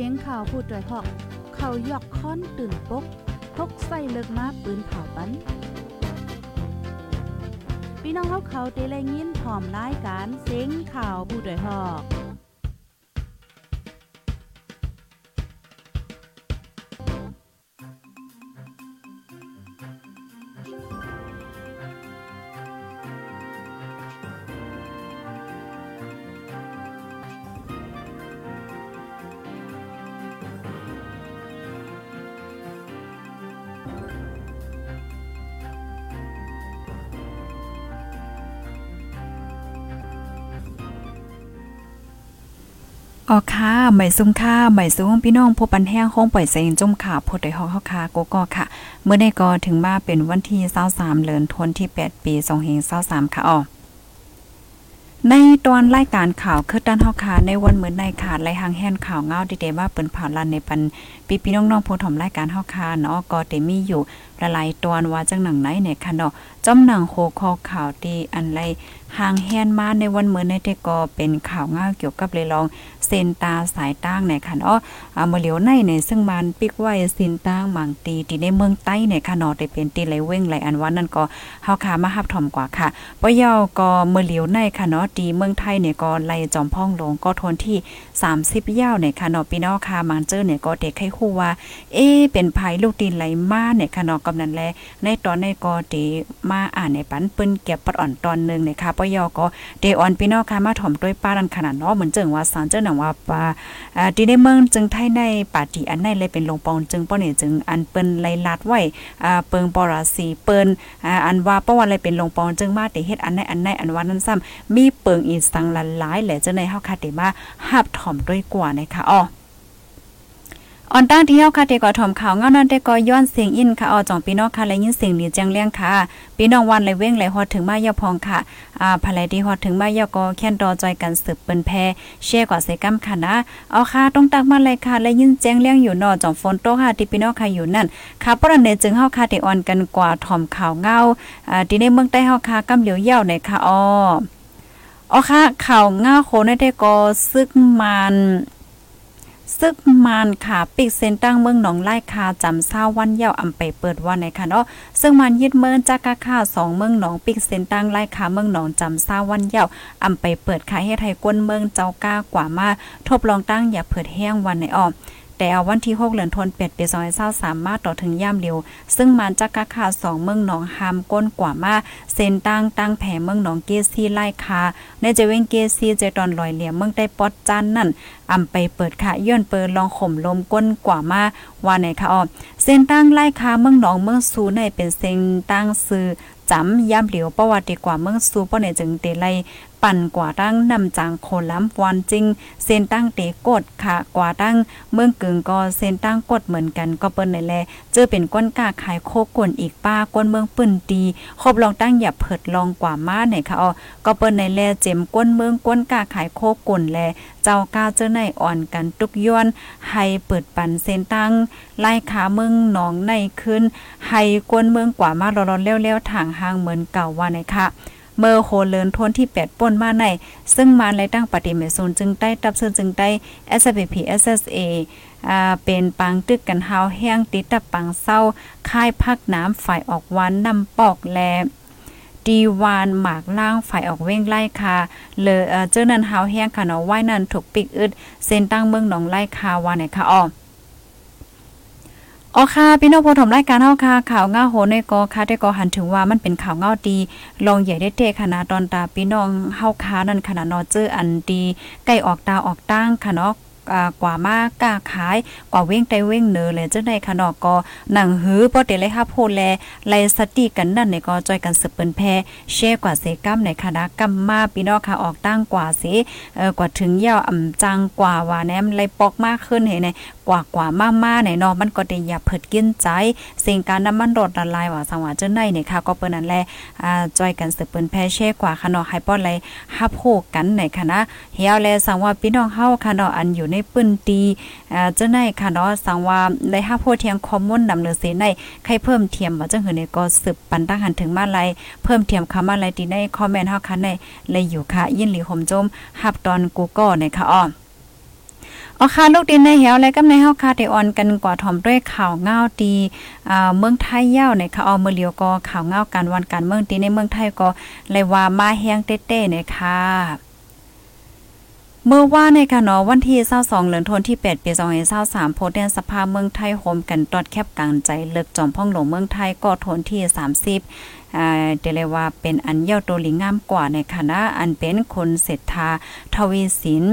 สียงข่าวพูดด้วยหอก เขายอกค้อนตื่นปกพกใส่เลิกมาปืนเผาปันพี่น้องเขาเขาเตะแลยินหอมรายการเสียงข่าวผู้ด้วยหอก ออค่ะใหม่ซุ้มค่าใหม่ซุ้มพี่น้องพบปันแห้งห้องปล่อยเสียงจมขาพดได้ฮอกเฮาคาโกก็ค่ะ เมื่อได้ก็ถึงมาเป็นวันที่23เดือนธันวาคมที่8ปี2523ค่ะอ๋อในตอนรายการข่าวคือด้านเฮาคาในวันเหมือนในขาดไลหางแห่นข่าวเงาดีๆว่าเปิ้นผ่าลันในปันปีพี่น้องๆผู้ถมรายการเฮาคาเนาะก็ได้มีอยู่หลายตอนว่าจังหนังไหนเนี่ยค่ะเนาะจอมหนังโคคอข่าวดีอันไรห่างแฮนมาในวันเมื่อในเตก็เป็นข่าวเงาเกี่ยวกับเลยลองเซนตาสายตั้งในค่ะเนาะอ่าเมื่อเหลียวในเนี่ยซึ่งมันปิกไว้เซนตั้งบางตีที่ในเมืองใต้เนี่ยค่ะเนาะได้เป็นตีไหลเว้งไหลอันวันนั้นก็เฮาคามาฮับถ่อมกว่าค่ะปะเยาก็เมื่อเหลียวในค่ะเนาะตีเมืองไทยเนี่ยก็ไล่จอมพ่องลงก็ทนที่ 30ยาวเนี่ยค่ะเนาะพี่น้องค่ะมันเจอเนี่ยก็เด็กให้ฮู้ว่าเอ๊เป็นภัยลูกตีไหลมาเนี่ยค่ะเนาะกำนันแล ในตอนในก็ตีมาอ่านในปันปืนเก็บปัดอ่อนตอนนึงเนี่ยค่ะปะเยาก็เดออนพี่น้องค่ะมาถ่อมด้วยป้าดันขนาดเนาะเหมือนเจิงว่าสารเจ้าหนังว่าปาอ่าที่ในเมืองจึงไทยในปาติอันในเลยเป็นลงปองจึงป้อเนี่ยจึงอันเปิ้นไลลัดไว้อ่าเปิงปราสีเปิ้นอ่าอันว่าป้อว่าอะไรเป็นลงปองจึงมาแต่เฮ็ดอันในอันในอันว่านั้นซ้ำมีเปิงอีสังหลายแหละเจ้าในเฮาคาเตมาหับถ่อมด้วยกว่านะคะอ้อ ออนตั้งที่เฮาค่ะเตก็ถอมข่าวเงานั้นเตก็ย้อนเสียงอินค่ะออจ่องพี่น้องค่ะและยินเสียงดีจังเลี้ยงค่ะพี่น้องวันเลยเว้งเลยฮอดถึงมายาพองค่ะอ่าภายที่ฮอดถึงมายาก็แค่นรอจอยกันสืบเปิ้นแพแช่กว่าเสกัมค่ะนะเอาค่ะต้องตักมาเลยค่ะและยินแจ้งเลี้ยงอยู่นอจ่องฝนโตค่ะที่พี่น้องค่ะอยู่นั่นค่ะปรเนจึงเฮาค่ะเตออนกันกว่าถอมข่าวเงาอ่าที่ในเมืองใต้เฮาค่ะกำเหลียวเย่าในค่ะอ้ออ๋อค่ะข่าวเงาโคในได้ก็ซึกมัน ซึกมานค่ะปิกเซนตั้งเมืองหนองไล่คาจำเศร้าวันเย้าอำไปเปิดวันในค่ะเนาะซึ่งมันยึดเมืองจากกาค่าสองเมืองหนองปิกเซนตั้งไล่คาเมืองหนองจำเศร้าวันเย้าอำไปเปิดขายให้ไทยก้นเมืองเจ้าก้ากว่ามาทบลองตั้งอย่าเผิดแห้งวันในออม แต่เอาวันที่ 6เดือนธันวาคมปี2023มารถต่อถึงย่ามเร็วซึ่งมันจักกะคา2เมืองหนองหามก้นกว่ามาเส้นตั้งตั้งแผ่เมืองหนองเกซีไล่คาในจะเว้งเกซีเจตอนลอยเหลี่ยมเมืองได้ปอดจันนั่นอำไปเปิดค่ะย้อนเปิดลองข่มลมก้นกว่ามาว่าไหนคะอ้อเส้นตั้งไล่คาเมืองหนองเมืองสูในเป็นเส้นตั้งซื้อจำย่ำเหลียวประวัติกว่าเมืองซูป้อในจึงเตไลปั่นกว่าตั้งนำจางโคล้ำวันจริงเส้นตั้งเตกดค่ะกว่าตั้งเมืองกึ่งก็เส้นตั้งกดเหมือนกันก็เปิ้นในแลเจอเป็นก้นกาขายโคกวนอีกป้าก้นเมืองปื้นตีครบลองตั้งอย่าเผิดลองกว่ามาไหนค่ะอ๋อก็เปิ้นในแลเจ็มก้นเมืองก้นกาขายโคกวนแลเจ้าก้าเจ้าในอ่อนกันทุกย้อนให้เปิดปันเส้นตั้งไล่ขาเมืองหนองในขึ้นให้กวนเมืองกว่ามาร้อนๆเร็วๆทางห่างเหมือนเก่าว่าไหนค่ะ เมื่อโคเลินทนที่8ป่นมาใน ซึ่งมาและตั้งปฏิเมโซนจึงได้ตับซึ่งจึงได้ SPP SSA อ่าเป็นปังตึกกันเฮาแห้งติดตับปังเศร้าค่ายพักน้ำฝ่ายออกวันนำปอกแลดีวานหมากล่างฝ่ายออกเว้งไล่ค่ะเลอเจ้านันเฮาแห้งค่ะเนาะไว้นันถูกปิกอึดเส้นตั้งเมืองหนองไล่ค่ะว่าไหนค่ะอ้อ อ๋อค่ะพี่น้องผู้ชมรายการเฮาค่ะข่าวเงาโหในกอค่ะได้กอหันถึงว่ามันเป็นข่าวเงาดีลองใหญ่ได้เตขนาดตอนตาพี่น้องเฮาค่ะนั่นขนาดนอเจออันดีใกล้ออกตาออกตั้งค่ะเนาะ กว่ามากกาขายกว่าเว้งไตเว้งเนอเลยจังได๋ค่ะเนาะก็หนังหือบ่ได้เลยค่ะโพแลไลสติกันนั่นในก็จอยกันสืบเปิ้นแพแชร์กว่าเสกำในคณะกรรมมาพี่น้องค่ะออกตั้งกว่าเสเอ่อกว่าถึงยาวอ่ำจังกว่าว่าแนมไลปอกมากขึ้นเห็นไหนกว่ากว่ามาๆในเนาะมันก็ได้อย่าเผิดกินใจสิ่งการน้ำมันรดละลายว่าสังว่าจังได๋เนี่ยค่ะก็เปิ้นนั่นแหละอ่าจอยกันสืบเปิ้นแพแชร์กว่าค่ะเนาะให้ป้อไลฮับโฮกันในคณะเฮียวแลสังว่าพี่น้องเฮาค่ะเนาะอันอยู่ในปืนตีอ่าจังได๋ค่ะเนาะสังว่าได้ฮับโฮเทียงคอมมอนนำเลือเสในใครเพิ่มเทียมว่าจังหือเนี่ยก็สืบปันตั้งหันถึงมาไลเพิ่มเทียมคำมาไลตีในคอมเมนต์เฮาค่ะในเลยอยู่ค่ะ ยินหลีห่มจมฮับตอนกูก็ในค่ะอ้อเอาค่ะลูกดินในเหวและกำในเฮาค่ะได้ออนกันกว่าถ่อมด้วยข่าวเงาดีอ่าเมืองไทยยาวในค่ะเอามือเลียวก็ข่าวเงาการวันการเมืองตีในเมืองไทยก็เลยว่ามาแฮงเต้ๆเนี่ยค่ะ เมื่อว่าในค่ะเนาะวันที่22เดือนธันวาคมที่8ปี2023โพสต์แดนสภาเมืองไทยโฮมกันตอดแคบกลางใจเลิกจอมพ่องหลวงเมืองไทยก็ทนที่ 30อ่าเดเลว่าเป็นอันเย่าโตลิงามกว่าในคณะอันเป็นคนเศรษฐาทวีสิน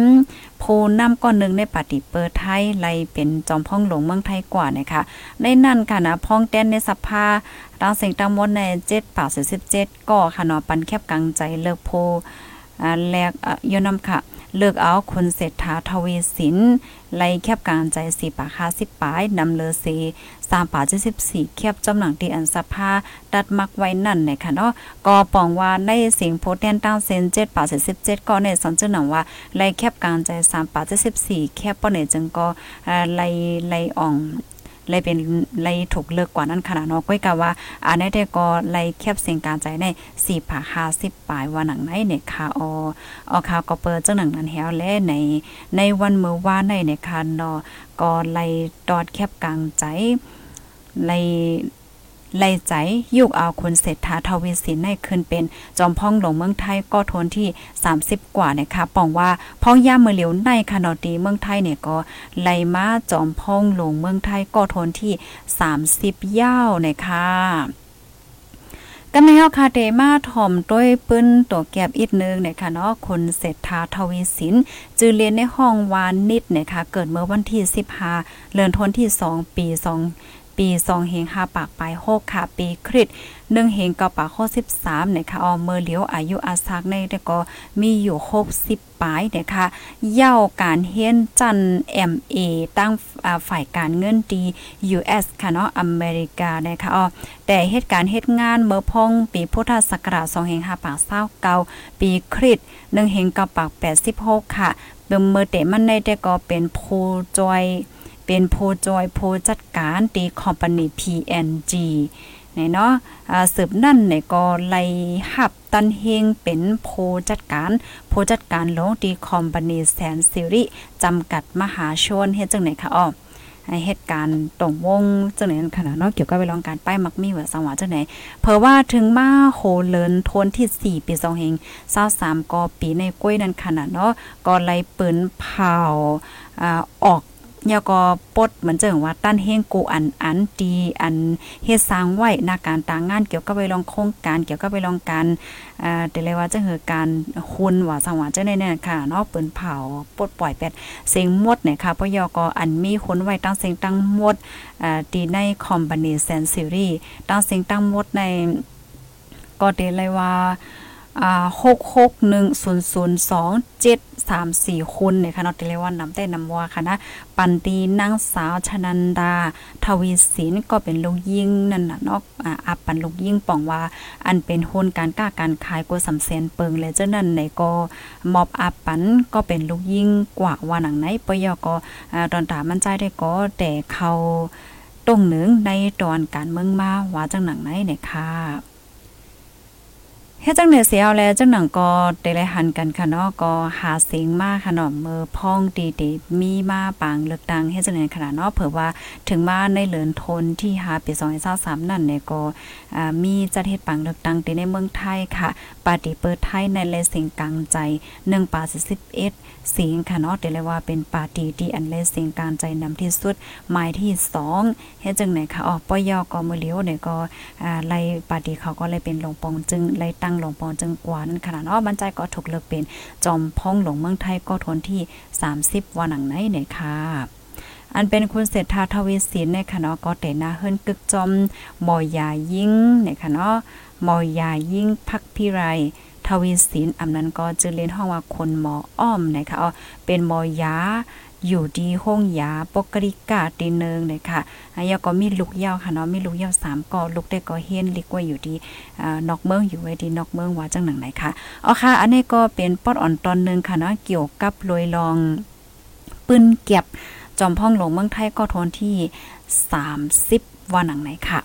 ผู้นำก้อนหนึ่งในปฏิเปิดไทยไลเป็นจอมพ่องหลวงเมืองไทยกว่านะคะในนั่นค่ะนะพ่องแต้นในสภาดังเสียงตามดใน7ป่าก17ก็ค่ะเนาะปันแคบกลางใจเลิกโพอ่าแลกยนำค่ะ เลือกเอาคนเศรษฐาทวีสินไล่แคบกางใจสีปากาสิบปายนำเลอเซสามปาเจ็ดสิบสี่แคบจำหนังตีอันสภาดัดมักไว้นั่นเนี่ยค่ะเนาะก็ปองว่าในเสียงโพสแทนตั้งเซนเจ็ดปากเจ็ดสิบเจ็ดก็ในสอนจื้อหนังว่าไล่แคบกางใจสามปาเจ็ดสิบสี่แคบป้อเนี่ยจึงก็อ่าไล่ไล่อ่อง เลยเป็นเลยถูกเลิกกว่านั้นขนาดเนาะก้อยกะว่าอันนี้แต่ก็เลยแคบเสียงการใจในสี่ผาห้าสิบปลายวันหนังไหนเนี่ยค่ะอออข่าวก็เปิดจังหนังนั้นแฮวและในในวันเมื่อวานในเนี่ยค่ะเนาะก็เลยตอดแคบกลางใจเลย ไล่ใจยุกเอาคุณเศรษฐาทวีสินให้ขึ้นเป็นจอมพ่องหลวงเมืองไทยก็ทนที่ 30 กว่านะคะปองว่าพ่องย่าเมือเหลียวในคณะตีเมืองไทยเนี่ยก็ไล่มาจอมพ่องหลวงเมืองไทยก็ทนที่ 30ย่าวนะคะกันในเฮาคาเดมาถ่อมด้วยปื้นตัวแก็บอีกนึงนะคะเนาะคุณเศรษฐาทวีสินจือเรียนในห้องวานนิดนะคะเกิดเมื่อวันที่ 15เดือนธันวาคมที่ 2 ปี 2 ปี2เฮง5ปากปลาย6ค่ะ ปีคริส1เฮง9ปาก63นะคะออมเมอร์เลียวอายุอาซักในก็มีอยู่60ปลายนะคะเย่าการเฮียนจัน MA ตั้งฝ่ายการเงินดี US ค่ะเนาะอเมริกานะคะอ๋อแต่เหตุการณ์เหตุงานเมื่อพองปีพุทธศักราช2เฮง5ปาก29ปีคริส1เฮง9ปาก86 ค่ะเบิ่มเมื่อเตมันในแต่ก็เป็นผู้จอย เป็นโพจอยโพจัดการตีคอมพานี PNG ไหนเนาะสืบนั่นในก็ไล่หับตันเฮงเป็นโพจัดการโพจัดการลงตีคอมพานีแสนซิริจำกัดมหาชนเฮ็ดจังไหนคะอ้อเหตุการณ์ตรงวงจังไหนขนาดเนาะเกี่ยวกับไปลองการป้ายมักมีเว่าสังหวะจังไหนเพราะว่าถึงมาโหเลินทนที่ 4 ปี2เฮง23ก็ปีในกล้วยนั่นขนาดเนาะก็ไล่ปืนเผาอ่าอ อกยก็ปดเหมือนเจิงว่าตั้นเฮงกูอันอันดีอันเฮ็ดสร้างไว้นาการต่างงานเกี่ยวกับไปลองโครงการเกี่ยวกับไปลองการอ่าแต่เลยว่าจะคือการหุนว่าสังว่าจะได้เนี่ยค่ะเนาะเปืนเผาปดปล่อยแปดเสียงมดเนี่ยค่ะพยก็อันมีคนไว้ตั้งเสียงตั้งมดอ่าตีในคอมพานีแซนซิรีตั้งเสียงตั้งมดในก็เดเลยว่า หกหกหนึ่งศูนย์ศูนย์สองเจ็ดสามสี่คุณเนี่ยค่ะเนาะเรียกว่านำแต่นำว่าค่ะนะ ปันตีนางสาวชนันดา ทวีศิลก็เป็นลูกยิ่งนั่นน่ะนาะอ่าอับปันลูกยิ่งป่องว่า อันเป็นหุ้นการกล้าการขายกว่าสำเสนเปิงเลยเจ้านั่นในก็มอบอับปันก็เป็นลูกยิ่งกว่าว่าหนังไหนปยก็ตอนตามันใจได้ก็แต่เขาตรงหนึ่งในตอนการเมืองมาว่าจังหนังไหนเนี่ยค่ะ เฮ็ดจังเนี่ยเสียเอาแล้วจังหนังก็ได้ไลหันกันค่ะเนาะก็หาเสียงมาค่ะเนาะมือพ้องดีๆมีมาปางเลือกตังเฮ็ดจังเนี่ยขนาดเนาะเผื่อว่าถึงมาในเหลือนทนที่หาปี2023นั่นเนี่ยก็อ่ามีจัดเฮ็ดปังเลือกตังในเมืองไทยค่ะปาร์ตี้เปิดไทยในเลเสียงกลางใจ1ปา11เสียงค่ะเนาะได้เลยว่าเป็นปาร์ตี้ที่อันเลเสียงกลางใจนำที่สุดหมายที่2เฮ็ดจังไหนค่ะอ๋อปยก็มือเลี้ยวเนี่ยก็อ่าไล่ปาร์ตี้เขาก็เลยเป็นลงปองจึงไล่ตั้งหลวงปอจึงกว่านั้นขนาดเนาะบรรจัยก็ถูกเลิกเป็นจอมพ้องหลวงเมืองไทยก็ทนที่ 30 วันหนังไหนเนี่ยค่ะอันเป็นคุณเศรษฐาทวีสินในคณะก็เตนาเฮิรนกึกจอมมอยายิ่งในคณะมอยายิ่งพักพิไร ทวีสินอำนั้นก็จะเรียนห้องว่าคนหมออ้อมนะคะอ๋อเป็นหมอยาอยู่ดีห้องยาปกริกาตีเนึงเลยค่ะอายก็มีลูกเยาค่ะเนาะมีลูกเยาสามก็ลูกได้ก็เฮียนลิกไว้อยู่ดีอ่นอกเมืองอยู่ไว้ดีนอกเมืองว่าจังหนังไหนค่ะอ๋อค่ะ อันนี้ก็เป็นปอดอ่อนตอนนึงค่ะเนาะเกี่ยวกับลอยลองปืนเก็บจอมพ่องหลวงเมืองไทยก็ทนที่ 30 วันหนังไหนค่ะ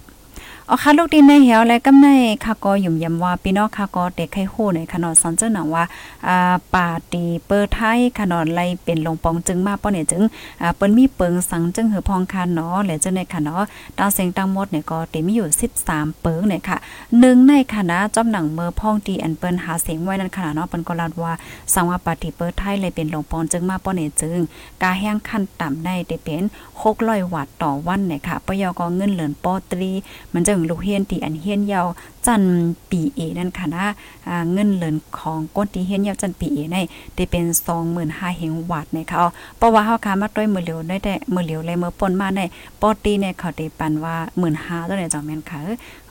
เอาค่ะลูกดินในเหี่ยวและกำในค่ะก็ยุ่มยำว่าพี่น้องค่ะก็เด็กไข้โหในขนอสันเจ้าหนังว่าอ่าป่าตีเปิดไทยขนอไลเป็นลงปองจึงมาป้อเนี่ยจึงอ่าเปิ้นมีเปิงสังจึงหือพองคันเนาะและจึงในค่ะเนาะตาเสียงตังหมดเนี่ยก็เต็มีอยู่ 13 เปิงเนี่ยค่ะหนึ่งในคณะจอมหนังเมอพองตีอันเปิ้นหาเสียงไว้นั้นขนาดเนาะเปิ้นก็ลาดว่าสังว่าป่าตีเปิดไทยเลยเป็นลงปองจึงมาป้อเนี่ยจึงกาแห้งขั้นต่ำได้ได้เป็น600วัตต์ต่อวันเนี่ยค่ะปยก็เงินเหลือนปอตรีมันจึงลูกเฮียนตีอันเฮียนยาวจันปีเอนั่นค่ะนะเงินเหลือนของก้นตีเฮียนยาวจันปีเอในได้เป็น25,000เฮงวัตต์นะคะเพราะว่าเฮาคามาด้วยมือเหลียวได้แต่มือเหลียวเลยมือปนมาในปอตีเนี่ยเขาได้ปันว่า15,000ตัวเนี่ยจังแม่นค่ะ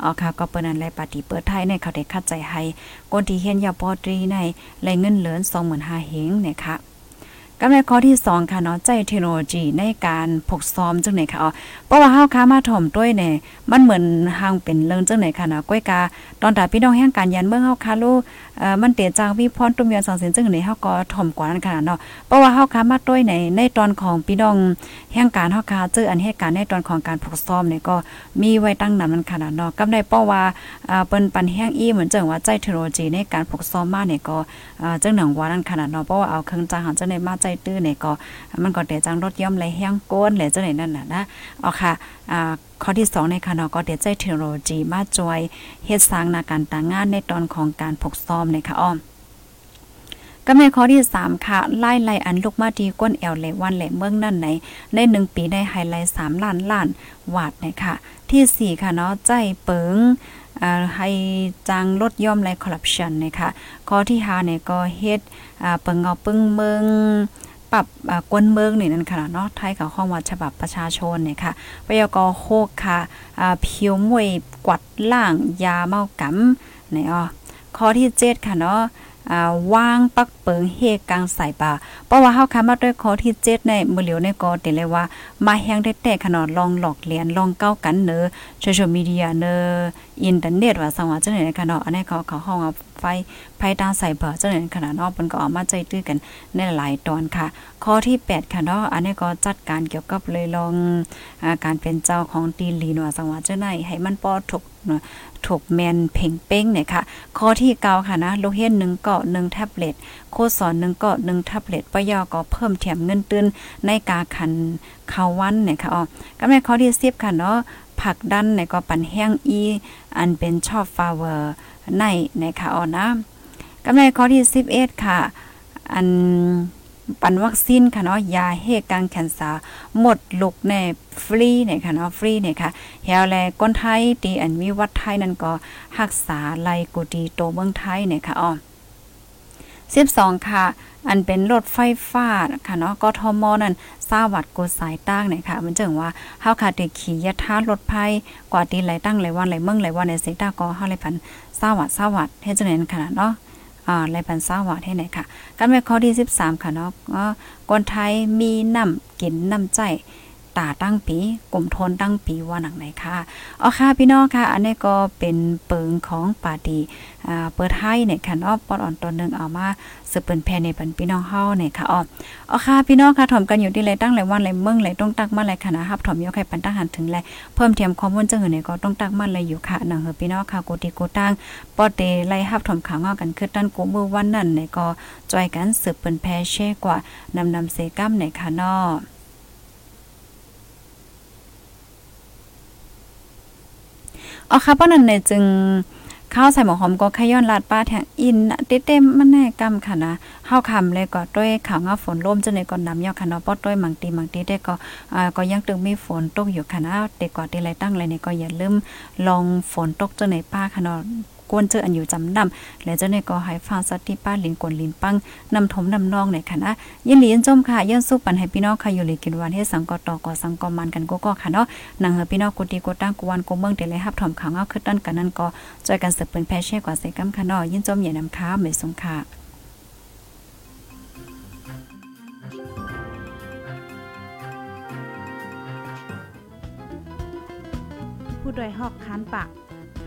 อ๋อค่ะก็เปิ้นนั้นแลปฏิเปิดไทยเนี่ยเขาได้คัดใจให้ก้นตีเฮียนยาวปอตีในเลเงินเหลือน25,000เฮงเนี่ยค่ะ กำในข้อที่2ค่ะเนาะใจเทคโนโลยีในการพกซ้อมจังไหนค่ะอ๋อเพราะว่าเฮาค้ามาถ่อมด้วยเนี่ยมันเหมือนห่างเป็นเรื่องจังไหนค่ะเนาะก้อยกาตอนตาพี่น้องแห่งการยันเมืองเฮาค้าลูเอ่อมันเตจางวิพรตุ้มยอนสังเสียนจังไหนเฮาก็ถ่อมกว่านั้นขนาดเนาะเพราะว่าเฮาค้ามาด้วยในในตอนของพี่น้องแห่งการเฮาค้าเจออันเหตุการณ์ในตอนของการฝึกซ้อมเนี่ยก็มีไว้ตั้งนำมันขนาดเนาะกำได้เพราะว่าเอ่าเปิ้นปันแห่งอีเหมือนจังว่าใจเทคโนโลยีในการฝึกซ้อมมาเนี่ยก็เอ่าจังหนังว่านั้นขนาดเนาะเพราะว่าเอาเครื่องจังหันจังได๋มาใจตื้อเนี่ยก็มันก็แต่จังรถย่อมไหลแห้งโกนแหละจังได๋นั่นน่ะนะเอาค่ะอ่าข้อที่2ในค่ะเนาะก็เดี๋ยวใจเทคโนโลยีมาจอยเฮ็ดสร้างนาการต่างงานในตอนของการฝึกซ้อมในค่ะอ้อมก็ในข้อที่ 3 ค่ะ ไล่ไล่อันลูกมาดีก้นแอวเลยวันแหลเมืองนั่นไหน ใน 1 ปีได้ไฮไลท์3ล้านล้านวาดนะคะที่ 4 ค่ะเนาะใจเปิง ให้จังลดย่อมและคอร์รัปชันนะคะข้อที่5เนี่ยก็เฮ็ดเปิงเงาปึ้งเมืองปรับกวนเมืองนี่นั่นค่ะเนาะไทยกับข้องวัดฉบับประชาชนเนี่ยค่ะปยกโคกค่ะเพียวมวยกวัดล่างยาเมากำเนี่ยอ๋อข้อที่ 7 ค่ะเนาะ ว่างปักเปิงเฮกลางสายป่าเพราะว่าเฮาค้ามาด้วยข้อที่7ในมื้อเหลียวในก็ติเลยว่า มาแฮงได้แต่ขนาดลองหลอกเลียนลองเก้ากันเนอโซเชียลมีเดียเนออินเทอร์เน็ตว่าสังว่าจังได๋ค่ะเนาะอันนี้เขาเขาห้อง ไฟไฟตาใส่เบอร์จังได๋ขนาดนาะเพิ่นก็ออกมาใจตื้อกันในหลายตอนค่ะ ข้อที่ 8 ค่ะเนาะอันนี้ก็จัดการเกี่ยวกับเลยลองอาการเป็นเจ้าของตีนลีนว่าสังว่าจังได๋ให้มันปอถูกถูกแมนเพ่งเป้งเนี่ยค่ะ ข้อที่9ค่ะนะ โลเฮียน1เกาะ1แท็บเล็ต โคสอน1เกาะ1แท็บเล็ตปยอก็เพิ่มเทียมเงินตื้นในกาคันเขาวันเนี่ยค่ะอ๋อก็แม่ข้อที่10ค่ะเนาะผักดันเนี่ยก็ปั่นแห้งอี อันเป็นชอบฟาเวอร์ ในนะคะอ๋อนะก็แม่ข้อที่11ค่ะ อันปันวัคซีนค่ะเนาะยาเฮกังแคนซาหมดลุกในฟรีเนี่ยค่ะเนาะฟรีเนี่ยค่ะเฮลแลคนไทยตีอันมีวัดไทยนั่นก็รักษาไลกูดีโตเมืองไทยเนี่ยค่ะอ๋อ 12 ค่ะ อันเป็นรถไฟฟ้าค่ะเนาะกทมนั่นซาวัดกดสายตั้งเนี่ยค่ะ มันจึงว่าเฮาค่ะได้ขี่ยะท่ารถไฟกว่าตีไหลตั้งไหลวันไหลเมืองไหลวันในเสต้าก็เฮาเลยพันซาวัดซาวัดเฮ็ดจังได๋ขนาดเนาะอ่าไรพันซาวัดให้ไหนค่ะกันแม่ข้อที่ 13 ค่ะเนาะก็คนไทยมีน้ำกินน้ำใจ ตาตั้งปีกลุ่มทนตั้งปีว่าหนังไหนค่ะอ๋อค่ะพี่น้องค่ะ อันนี้ก็เป็นเปิงของปาดีอ่าเปิดให้เนี่ยค่ะเนาะปอดอ่อนตอนนึงเอามาสืบเปิ้นแพในปันพี่น้องเฮาเนี่ยค่ะอ๋ออ๋อค่ะพี่น้องค่ะถ่มกันอยู่ที่ไรตั้งไรวันไรเมืองไรต้องตักมาไรค่ะนะครับถ่มยกให้ปันตั้งหันถึงไรเพิ่มเทียมข้อมูลจังหือเนี่ยก็ต้องตักมาไรอยู่ค่ะหนังเฮอพี่น้องค่ะกูติกูตั้งปอดเตไล่ฮับถ่มขางอกันคือตั้นกูมือวันนั้นเนี่ยก็จอยกันสืบเปิ้นแพเช่กว่านำนำเซกัมเนี่ยค่ะเนาะ อ๋อค่ะป้านั่นเนี่ยจึงข้าวใส่หมอหอมก็ขย้อนลาดป้าแทงอินเต็มมันแน่กำค่ะนะเฮาคำเลยก็ด้วยข่าวงาฝนร่มจังได๋ก็นำยอค่ะเนาะป้อด้วยมังตีมังตีได้ก็อ่าก็ยังตึงมีฝนตกอยู่ค่ะนะเด็กก่อนที่ไรตั้งเลยเนี่ยก็อย่าลืมลองฝนตกจังได๋ป้าค่ะเนาะ กวนเจออันอยู่จำนำและเจ้าเนี่ยก็ให้ฟังสัตที่ป้าลินกวนลินปังนำถมนำนองในค่ะนะยินดียินจมค่ะย้อนสู้ปันให้พี่น้องค่ะอยู่เลยกินวันให้สังกอตอก่อสังกอมันกันก็ก็ค่ะเนาะนางเฮพี่น้องกุฏิกุตั้งกวนกูเมืองเดเลยฮับถมขังเอาขึ้นต้นกันนั่นก็จอยกันสืบเป็นแพเช่กว่าใส่กำค่ะเนาะยินจมอย่านำค้าไม่สงค่ะผู้ดยหอกคานปาก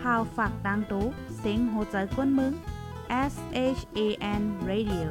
พาวฝากดังตู้ เซ็งโหใจกวนมึง S H A N Radio